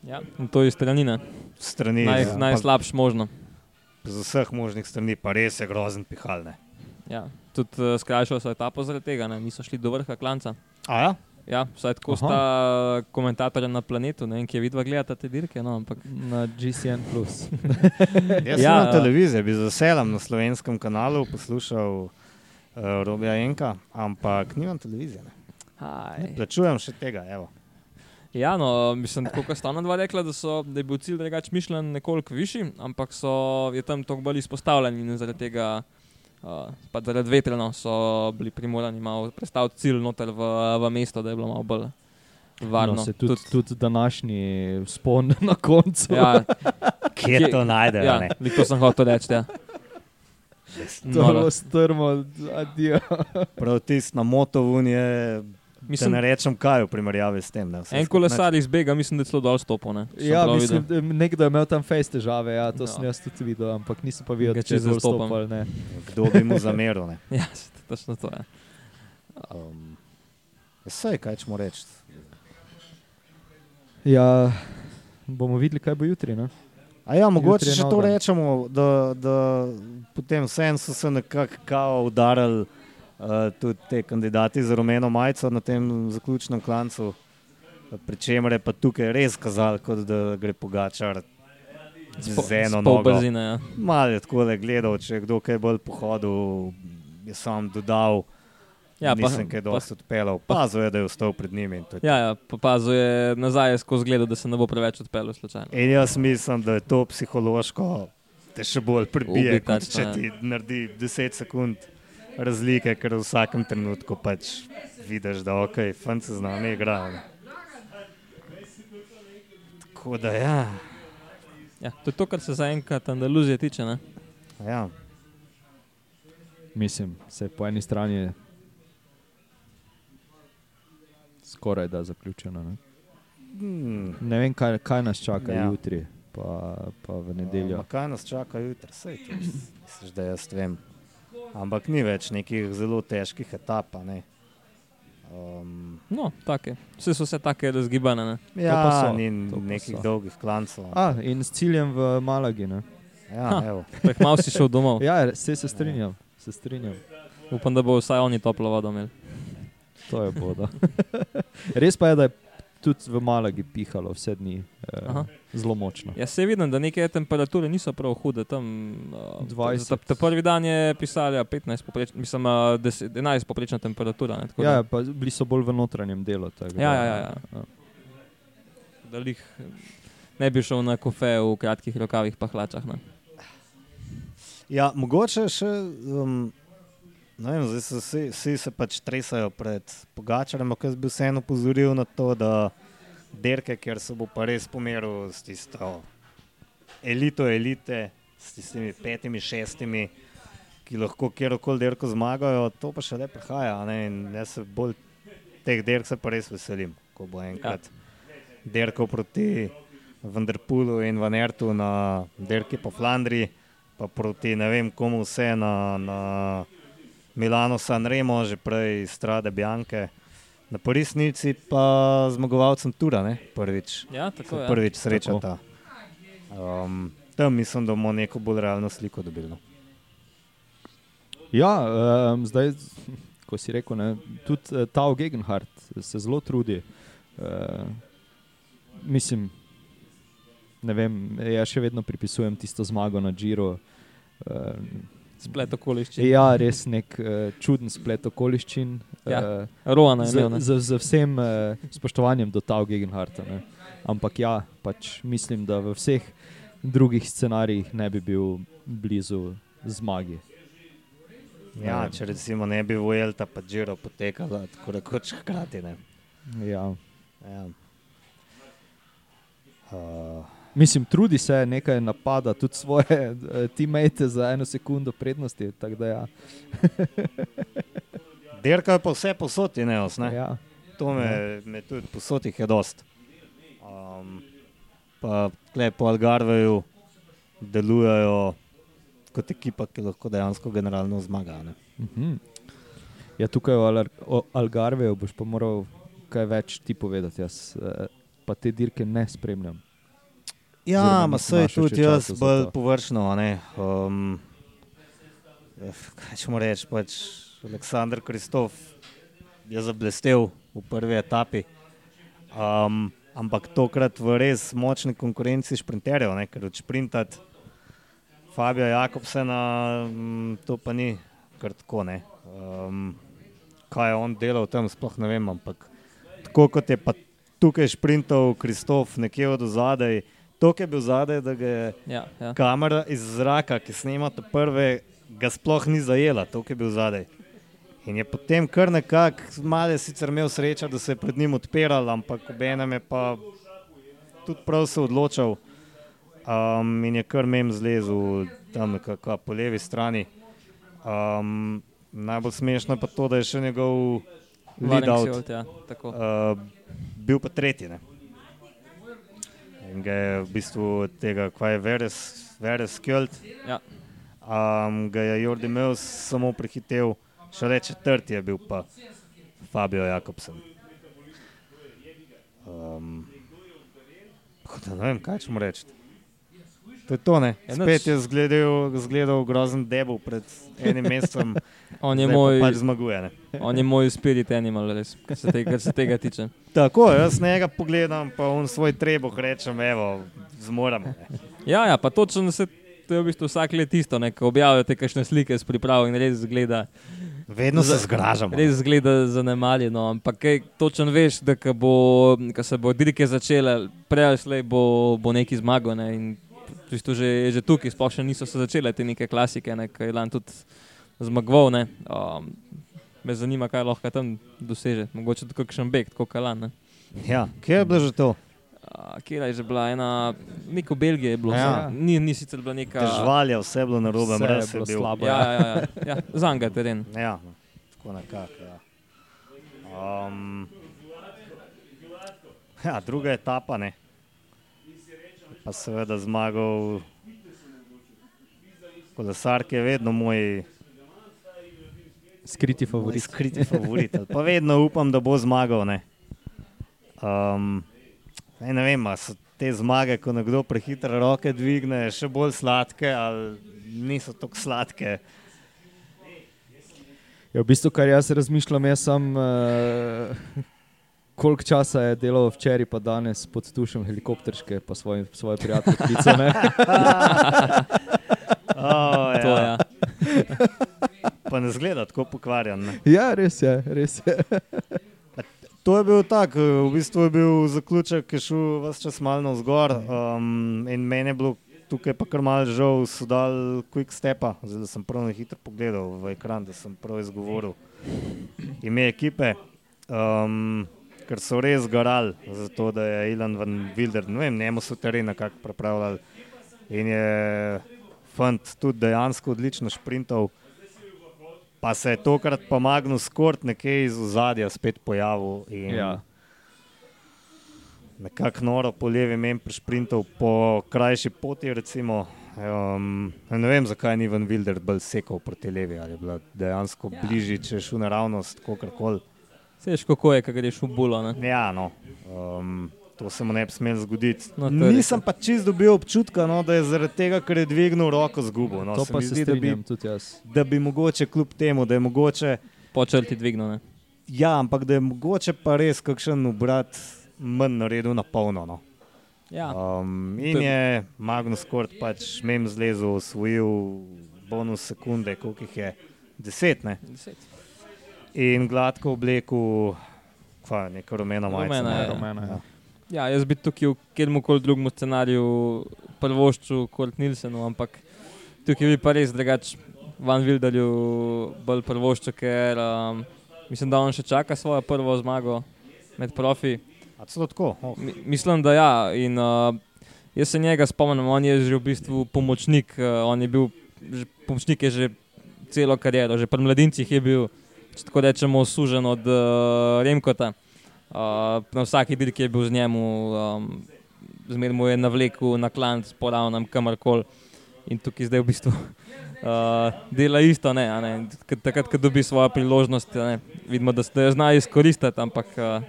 Ja, in to je stranina, strani, Naj, ja, najslabš možno. z vseh možnih strani, pa res je grozen pihalne. Ja, tudi uh, skrajšali so etapo zaradi tega, ne? niso šli do vrha klanca. A ja? Ja, vsaj tako Aha. sta komentatorja na planetu, ne vem, kje vidva gledata te dirke. No, ampak Na GCN. Plus. <laughs> Jaz Ja, na ja. televiziji bi z veseljem na slovenskem kanalu poslušal uh, Robija Enka, ampak nimam televizije. Ne. Aj. Plačujem še tega, evo. Ja, no, mislim, tako kot sta ona dva rekla, da, so, da je bil cilj drugač mišljen nekoliko višji, ampak so, je tam toliko bolj izpostavljen in zaradi tega, uh, pa zaradi vetra, no, so bili primorani malo predstaviti cilj noter v, v mesto, da je bilo malo bolj varno. No, se tudi, tudi, tudi današnji spon <laughs> na koncu. ja, Kje to najdejo? ja, ne? to sem hotel reči. Ja. To Noro. je strmo, adijo. Prav tisti na motovun je, Mislim, da ne rečem kaj v primerjavi s tem. Ne, En kolesar iz Bega, mislim, da je celo dol stopil. ne, sem Ja, mislim, nekdo je imel tam fejs težave, ja, to Ja. sem jaz tudi videl, ampak nisem pa videl, če je zelo stopal. Kdo bi mu zameril? ne? <laughs> Ja, točno to je. Um, Vse, kaj ćemo reči. Ja, bomo videli, kaj bo jutri. Ne? A ja, mogoče Jutri še to rečemo, da, da potem vseeno so se nekako kao udarili tudi te kandidati za rumeno majico na tem zaključnem klancu. Pri čemer je pa tukaj res kazalo, kot da gre pogačar z eno nogo. brzine. Ja. Malo je tako le gledal, če je kdo kaj bolj pohodil, je sam dodal. Ja, pa- nisem kaj dosti odpeljal. Pazil je, da je ostal pred njimi. je. Ja, ja popazuje nazaj skozi gled, da se ne bo preveč odpeljal slučajno. In jaz mislim, da je to psihološko te še bolj pribije, Ubi, kot če ja. ti naredi 10 sekund razlike, ker v vsakem trenutku pač vidiš, da ok, fant se z nami igra. ne. Tako da ja. Ja, to je to, kar se zaenkrat Andaluzije tiče. Ne? ja. Mislim, se po eni strani je skoraj da zaključeno. Ne, Hmm. ne vem, kaj, kaj nas čaka Ja. ja. jutri, pa, pa v nedeljo. Ma kaj nas čaka jutri? Sej to misliš, da jaz vem. Ampak ni več nekih zelo težkih etap. a ne. Um, No, take. Vse so se take razgibane. Ne? ja, pa so, ni nekih so. dolgih klancov. A, in s ciljem v Malagi. Ne? Ja, Ha. evo. Tako malo si šel domov. Ja, se, se strinjam. Se strinjam. Upam, da bo vsaj oni toplo vodo imeli. To je bodo. <laughs> Res pa je, da je tudi v Malagi pihalo vse dni, uh, zelo močno. Jaz se vidim, da neke temperature niso prav hude. Tam, uh, 20. Ta, ta prvi dan je pisali, ja, 15, popreč, mislim, uh, 10, 11 poprečna temperatura. Ne, tako Ja, da- pa bili so bolj v notranjem delu. tako da- Ja, ja, ja, ja. da lih ne bi šel na kofe v kratkih rokavih pa hlačah. Ne. Ja, mogoče še. Um, ne vem, zdaj se vsi, vsi se pač tresajo pred pogačarjem, ampak jaz bi vseeno opozoril na to, da derke, ker se bo pa res pomeril s tisto elito elite, s tistimi petimi, šestimi, ki lahko kjerkoli derko zmagajo, to pa še le prihaja. Ne? In jaz se bolj teh derk se pa res veselim, ko bo enkrat ja. derko proti Vanderpulu in Vanertu na derki po Flandriji pa proti ne vem komu vse na, na Milano Sanremo, že prej Strade Bianche. Na Parisnici pa zmagovalcem Tura, ne? prvič, Ja, se tako je. prvič srečata. Um, tam mislim, da bomo neko bolj realno sliko dobili. No. Ja, um, zdaj, ko si rekel, ne, tudi uh, Tao Gegenhardt se zelo trudi. Uh, mislim, ne vem, jaz še vedno pripisujem tisto zmago na Džiru. Uh, Splet okoliščin. ja, res nek uh, čuden splet okoliščin. Ja, uh, Roana je imel. ne. z, z vsem uh, spoštovanjem do Tao Gegenhardta. Ne. Ampak ja, pač mislim, da v vseh drugih scenarijih ne bi bil blizu zmagi. Ja, Ne. če recimo ne bi Vuelta pa Giro potekala tako rekoč hkrati. Ne. Ja. Ja. Uh, Mislim, trudi se nekaj napada, tudi svoje uh, teammate za eno sekundo prednosti. ja. <laughs> Derka je pa vse posod, ne osne. Ja. To me, me tudi posod je dost. Um, pa tle po Algarveju delujejo kot ekipa, ki lahko dejansko generalno zmaga. Ne? Mhm. ja, tukaj Alar o Algarveju boš pa moral kaj več ti povedati. Jaz uh, pa te dirke ne spremljam. Ja, ma sej našel tudi jaz bolj površno. Um, eh, kaj ćemo reči, pač Aleksandr Kristof je zablestev v prvi etapi. Um, ampak tokrat v res močni konkurenci šprinterjev, ne, ker odšprintati Fabija Jakobsena, mm, to pa ni kar tako. ne. Um, kaj je on delal tam, sploh ne vem, ampak tako kot je pa tukaj šprintal Kristof nekje od zadaj, to je bil zadaj, da je Ja, ja. kamera iz zraka, ki snema te prve, ga sploh ni zajela, to je bil zadaj. In je potem kar nekako, malo je sicer imel srečo, da se je pred njim odpiral, ampak obenem je pa tudi prav se odločal um, in je kar mem zlezel tam nekako po levi strani. Um, najbolj smešno je pa to, da je še njegov lead out ja, tako. uh, bil pa tretji. Ne? In ga je v bistvu tega, kaj je Veres, Veres Kjöld, Ja. um, ga je Jordi Meus samo prehitev, šele četrti je bil pa Fabio Jakobsen. Um, da ne vem, kaj ćemo reči. To je to, ne. Ja. Spet je zgledal, zgledal grozen debel pred enim mesecem, <laughs> On je, moj, pač zmaguje. Ne. on je moj spirit animal, res, kar se, te, kar se tega tiče. Tako, jaz njega pogledam, pa on svoj trebuh rečem, evo, zmoramo. ne. Ja, ja, pa točno se. To je v bistvu vsak let isto, ne, ko objavljate kakšne slike s pripravo in res zgleda, Vedno se zgražamo. res zgleda zanemarjeno. Ampak kaj, točno veš, da ko, bo, ko se bo dirke začele, prej ali slej bo, bo neki zmagal. Ne, in v bistvu že, že tukaj, sploh še niso se začele te neke klasike, ne, ki je lan tudi zmagoval. Ne, um, me zanima, kaj lahko tam doseže. Mogoče tudi kakšen beg, kot kalan. Ja, kje je bilo že to? A, Kje je že bila ena, neko Belgije je bilo, Ja. ja. ni, ni sicer bila neka. Žvalja, vse je bilo na je mraz je bil. slabo. Ja, ja, ja, ja. zanga teren. Ja, no, tako nekako. Ja. Um, ja, druga etapa, ne. Pa seveda zmagal kolesar, ki je vedno moj Skriti moj favorit. skriti favorit. Pa vedno upam, da bo zmagal. Ne, um, ne, ne vem, a so te zmage, ko nekdo prehitro roke dvigne, še bolj sladke ali niso tako sladke. Ja, v bistvu, kar jaz razmišljam, jaz sem. Uh, koliko časa je delal včeraj, pa danes pod tušem helikopterske, pa svoj, svoje prijateljice. ne? <laughs> Oh, To, ja. ja. Pa ne zgleda tako pokvarjen. Ne. ja, res je, res je. To je bil tak, eh, v bistvu je bil zaključek, ki je šel vse čas malo navzgor. Um, in meni je bilo tukaj pa kar malo žal, so dal quick stepa. Zdaj da sem prav na hitro pogledal v ekran, da sem prav izgovoril ime ekipe. Um, ker so res garali za to, da je Ilan van Wilder, ne vem, njemu so teren nekako pripravljali. In je fant tudi dejansko odlično šprintal. Pa se je tokrat pa Magnus Kort nekje iz ozadja spet pojavil in Ja. nekako noro po levi meni prišprintal po krajši poti. Recimo. Um, ne vem, zakaj ni Van Wilder bolj sekal proti levi, ali je bila dejansko ja. bližje, če je šel naravnost, kakorkoli. Seš, kako je, ko greš v bulo. Ne? Ja, no, um, to se mu ne bi smelo zgoditi. No, Nisem pa čist dobil občutka, no, da je zaradi tega, ker je dvignil roko zgubo. No, To se pa se zdi, da bi, tudi jaz. da bi mogoče kljub temu, da je mogoče. Počrti dvigno. Ne? Ja, ampak da je mogoče pa res kakšen obrat manj naredil na polno. No. Ja. Um, in je- je Magnus Kort pač mem zlezel, osvojil bonus sekunde, koliko jih je, deset, ne? Deset. In gladko oblekel, kva, neko rumeno majico. Rumena ne? Rumena, ja. Ja, jaz bi tukaj v katerem koli drugem scenariju prvoščil kot Nilsenu, ampak tukaj bi pa res drugače Van Wilderju bolj prvoščil, ker um, mislim, da on še čaka svojo prvo zmago med profi. A celo tako? Oh. Mi, mislim, da ja. In, uh, jaz se njega spomnim, on je že v bistvu pomočnik, uh, on je bil že, pomočnik je že celo kariero, že pri mladincih je bil, če tako rečemo, sužen od uh, Remkota. Uh, na vsaki dirki je bil z njemu, um, zmeraj mu je navlekel na klanc, poravnam kamorkoli. In tukaj zdaj v bistvu uh, <laughs> dela isto, ne, ne. Takrat, ko dobi svojo priložnost, ne, vidimo, da se zna izkoristiti, ampak uh,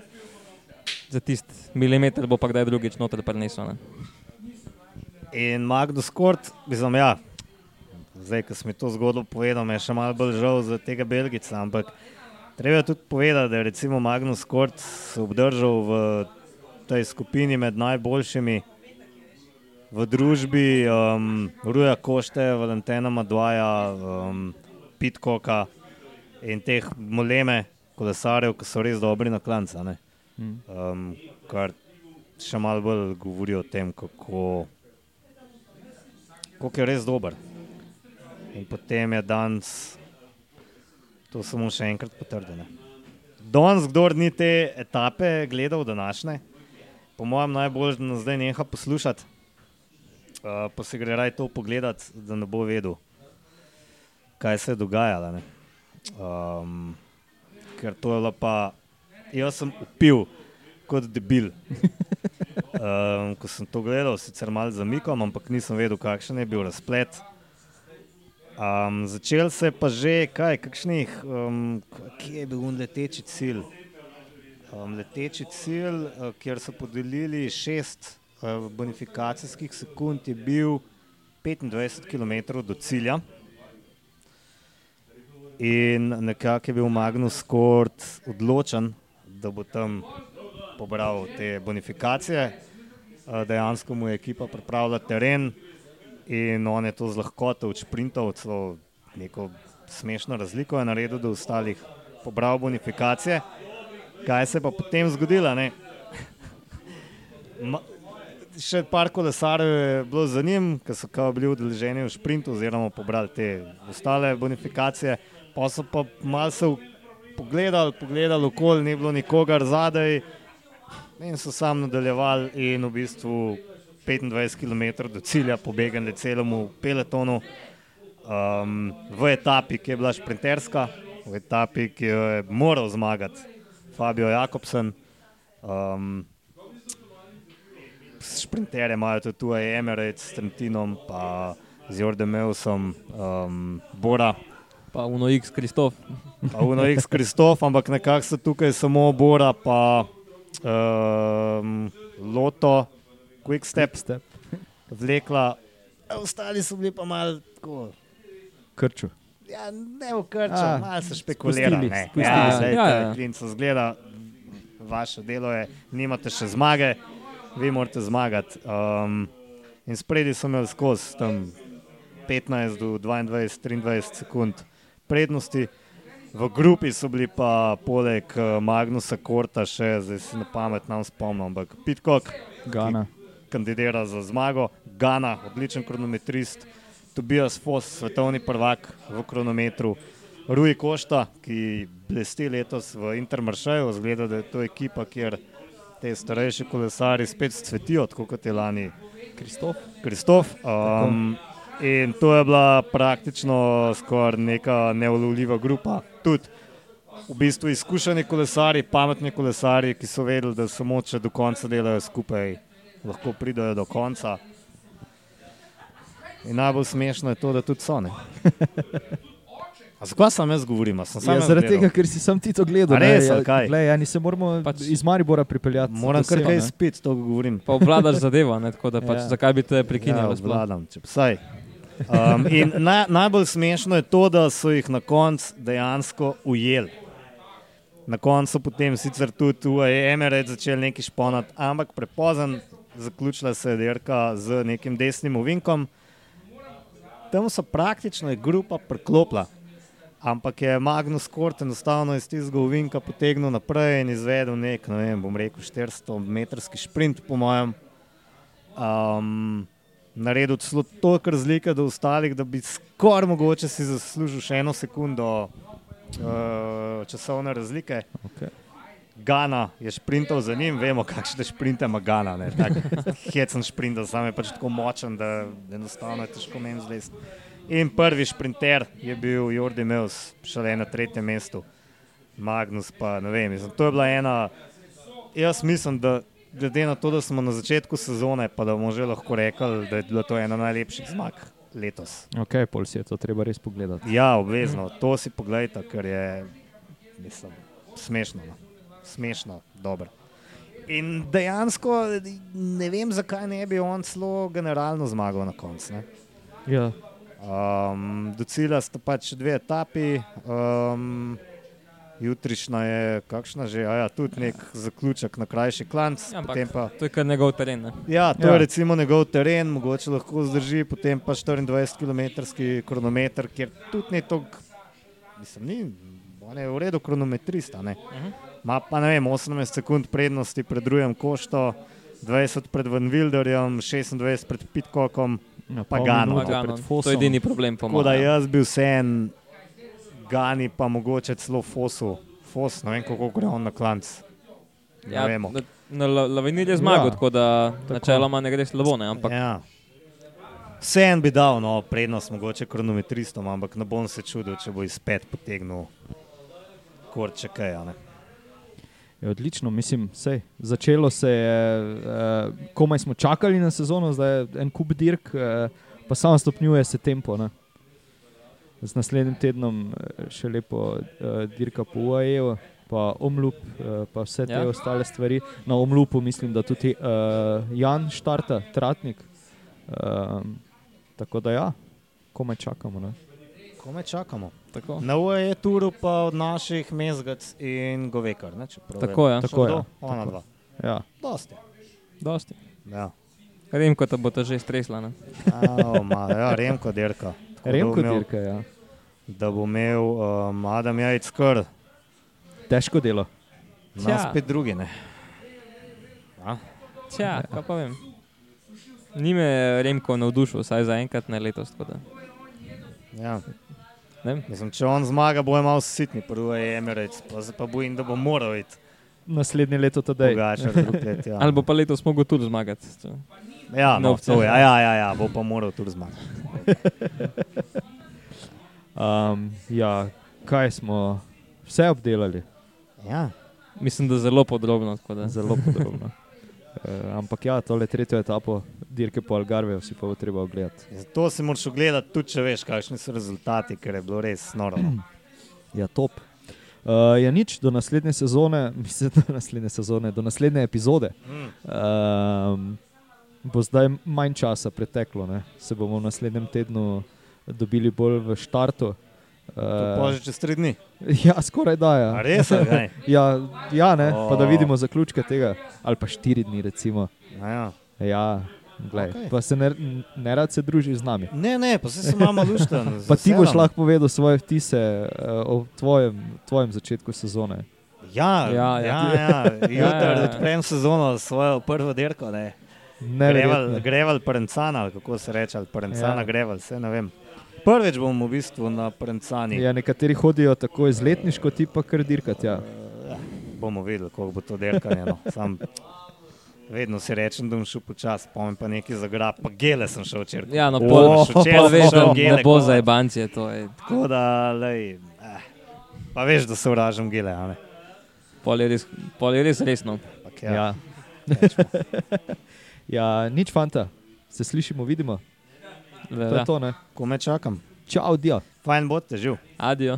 za tisti milimeter bo pa kdaj drugič noter prenesel. ne. In Magnus Kort, mislim, ja, zdaj, ko sem to zgodbo povedal, me je še malo bolj žal za tega Belgica, ampak treba tudi povedati, da je recimo Magnus Kort obdržal v tej skupini med najboljšimi v družbi um, Ruja Košte, Valentina Madvaja, um, Pitkoka in teh moleme kolesarjev, ki so res dobri na klanca. ne. Mm. Um, kar še malo bolj govori o tem, kako, kako je res dober. In potem je danes to samo še enkrat potrdil. Danes, kdo ni te etape gledal, današnje, po mojem, najbolj, da nas zdaj neha poslušati, uh, pa se gre raj to pogledati, da ne bo vedel, kaj se je dogajalo. ne. Um, ker to je pa, jaz sem upil kot debil. <laughs> Um, ko sem to gledal, sicer malo zamikom, ampak nisem vedel, kakšen je bil razplet. Um, začel se je pa že kaj, kakšnih, um, kje je bil leteči cilj. Um, leteči cilj, uh, kjer so podelili šest uh, bonifikacijskih sekund, je bil 25 km do cilja. In nekako je bil Magnus Kort odločen, da bo tam pobral te bonifikacije. Uh, dejansko mu je ekipa pripravila teren in on je to z lahkoto odšprintal, celo neko smešno razliko je naredil do ostalih, pobral bonifikacije. Kaj se je pa potem zgodilo? <laughs> še par kolesarjev je bilo za njim, ki so kao bili udeleženi v sprintu, oziroma pobrali te ostale bonifikacije. Pa so pa malce pogledali, pogledali okoli, ni bilo nikogar zadaj in so sam nadaljevali in v bistvu 25 km do cilja pobegali celemu peletonu. Um, v etapi, ki je bila šprinterska, v etapi, ki jo je moral zmagati Fabio Jakobsen. Um, Šprintere imajo tudi tu Emirates s Trentinom, pa z Jordem Meusom, um, Bora, Pa Uno X Kristof. pa Uno X Kristof, ampak nekako so tukaj samo Bora, pa um, Loto, Quick Step, Step. vlekla. Ostali so bili pa malo tako. Krču. Ja, ne v krču, A, malo so špekulirali. spustili, ne. spustili Ja, se. zdaj Ja, ja. klinc zgleda vaše delo je, nimate še zmage, vi morate zmagati. Um, in spredi so imeli skozi tam 15 do 22, 23 sekund prednosti. V grupi so bili pa poleg eh, Magnusa Korta še, zdaj si na pamet nam spomnim, ampak Pitcock, Gana. Kandidira za zmago, Gana, odličen kronometrist, Tobias Foss, svetovni prvak v kronometru, Rui Košta, ki blesti letos v Intermaršaju, zgleda, da je to ekipa, kjer te starejši kolesari spet cvetijo, tako kot je lani Kristof. Kristof. Um, in to je bila praktično skoraj neka neulovljiva grupa. Tudi v bistvu izkušeni kolesari, pametni kolesari, ki so vedeli, da samo če do konca delajo skupaj, lahko pridajo do konca. In najbolj smešno je to, da tudi so. ne. <laughs> A Zakaj sem jaz govorim? A Sem Ja, jaz zaradi gledal? tega, ker si sam ti to gledal. A ne, res, ja, ali kaj? Glej, ja, se moramo Pač- iz Maribora pripeljati. Moram kar kaj ne. spet, to govorim. Pa obvladaš zadevo, ne, tako da pač, Ja. ja. zakaj bi te Ja, prekinjali? sploh? obvladam, če vsaj. Um, in naj, najbolj smešno je to, da so jih na koncu dejansko ujeli. Na koncu so potem sicer tudi UAE Emirates začeli nekaj šponati, ampak prepozen, zaključila se je dirka z nekim desnim ovinkom. Tam so praktično grupa preklopila. Ampak je Magnus Kort enostavno iz tistega ovinka potegnil naprej in izvedel nek, ne vem, bom rekel, 400-metrski sprint, po mojem. Um, naredil celo toliko razlike do ostalih, da bi skoraj mogoče si zaslužil še eno sekundo uh, časovne razlike. Okay. Gana je sprintal za njim, vemo, kakšne sprinte ima Gana. Hecen sprint, sam je pač tako močen, da enostavno je težko meni zlesti. In prvi sprinter je bil Jordi Meus, šele na tretjem mestu, Magnus pa ne vem. Mislim, to je bila ena, jaz mislim, da glede na to, da smo na začetku sezone, pa da bomo že lahko rekli, da je bila to ena najlepših zmag letos. ok, pol si je to treba res pogledati. Ja, obvezno, to si pogledajte, ker je mislim, smešno. No. Smešno, dobro. In dejansko ne vem, zakaj ne bi on celo generalno zmagal na koncu. ne. Ja. Um, do cilja sta pač dve etapi, um, jutrišnja je, kakšna že, a ja, tudi nek zaključek na krajši klanc. Ja, pa, To je kar njegov teren. Ne? ja, to Ja. je recimo njegov teren, mogoče lahko zdrži, potem pa 24 km kronometer, kjer tudi ni toliko, mislim, ni, on je v redu kronometrista. Ne. Uh -huh. Ma pa ne vem, 18 sekund prednosti pred drugim Košto, 20 pred Van Wilderjem, 26 pred Pitcockom. Ja, Pa Gano. to je edini problem, po Tako da mojem. jaz bil vseen, Gani pa mogoče celo Fosu. Fos, ne vem, kako gre on na klanc. Ne Ja, vemo. na, na La- Lavinil je zmagal, Ja, tako da načeloma ne gre slabo, ne, ampak Ja. Vseen bi dal no, prednost mogoče kronometristom, ampak ne bom se čudil, če bo izpet potegnil korče kaj. a ne. Je odlično, mislim, sej, začelo se je, uh, komaj smo čakali na sezono, zdaj je en kup dirk, uh, pa samo stopnjuje se tempo. Ne? Z naslednjim tednom eh, še lepo uh, dirka po UAE, pa omlup, uh, pa vse te ja. Ostale stvari. Na omlupu mislim, da tudi uh, Jan štarta, tratnik. Uh, tako da ja, komaj čakamo. Ne? Kome čakamo? Tako. Na UAE turu pa od naših mezgac in govekar. Ne, Tako je. Tako je. Ona tako. dva. Ja. Dosti. Dosti. Ja. Remko te bo to že stresla. Ao, ma, ja, Remko dirka. Tako Remko imel- dirka, ja. Da bo imel um, Adam Jajc kar, Težko delo. nas Tja. spet drugi. Ne? A? Tja, kaj pa vem. Ni me Remko navdušil, vsaj za enkrat ne letos. tako da. Ja. Ne. Mislim, če on zmaga, bo malo sitni, prvo je Emirates, pa pa bojim, da bo moral iti Naslednje leto tudi. Ja, <laughs> Ali bo pa letos mogel tudi zmagati. če- ja, no, to je, ja, ja, ja, ja, bo pa moral tudi zmagati. <laughs> Um, ja, kaj smo vse obdelali, Ja. Mislim, da zelo podrobno. tako da. zelo podrobno. Uh, <laughs> ampak ja, tole tretjo etapo dirke po Algarveju si pa bo treba ogledati. Zato si moraš ogledati, tudi če veš, kakšni so rezultati, ker je bilo res noro. no. <clears throat> Ja, top. Uh, ja, nič do naslednje sezone, <laughs> mislim, do naslednje sezone, do naslednje epizode. Mm. Um, bo zdaj manj časa preteklo, ne? se bomo v naslednjem tednu dobili bolj v štartu. Pa Uh, že čez tri dni. <laughs> ja, skoraj da. Ja. A res, kaj? <laughs> Ja, ja ne, pa da vidimo zaključke tega. Ali pa štiri dni, recimo. A Ja. Ja, glej, okay. Pa se ne, ne rad se družiš z nami. Ne, ne, pa se malo lušten. <laughs> Pa ti boš lahko povedal svoje vtise uh, o tvojem, tvojem začetku sezone. Ja, ja, Ja, ja. ja. <laughs> ja, ja. Jutri ja. odprem sezono s svojo prvo dirko. ne. Greval, greval Prencana, ali kako se reče, ali Prencana Ja. ja. greval, vse ne vem. Prvič bom v bistvu na Prencani. Ja, nekateri hodijo tako izletniško, ti pa kar dirkati. Ja. Ja, bomo videli, kako bo to dirkanje. No. Sam, vedno si rečem, da bom šel počasi, pomem pa nekaj zagrab, pa gele sem šel včeraj. Ja, no, pol, Oh, pol včeraj veš, da šel ne gele bo za ebancije. To je. Tako da, lej, eh, pa veš, da se vražam gele, a ne. Pol je res, pol je res resno. Pak, Ja. ja. <laughs> Ja. nič fanta, se slišimo, vidimo. To Ja. je to, ne. Ko me čakam, Čau, dio. fajn bo te živ. Adijo.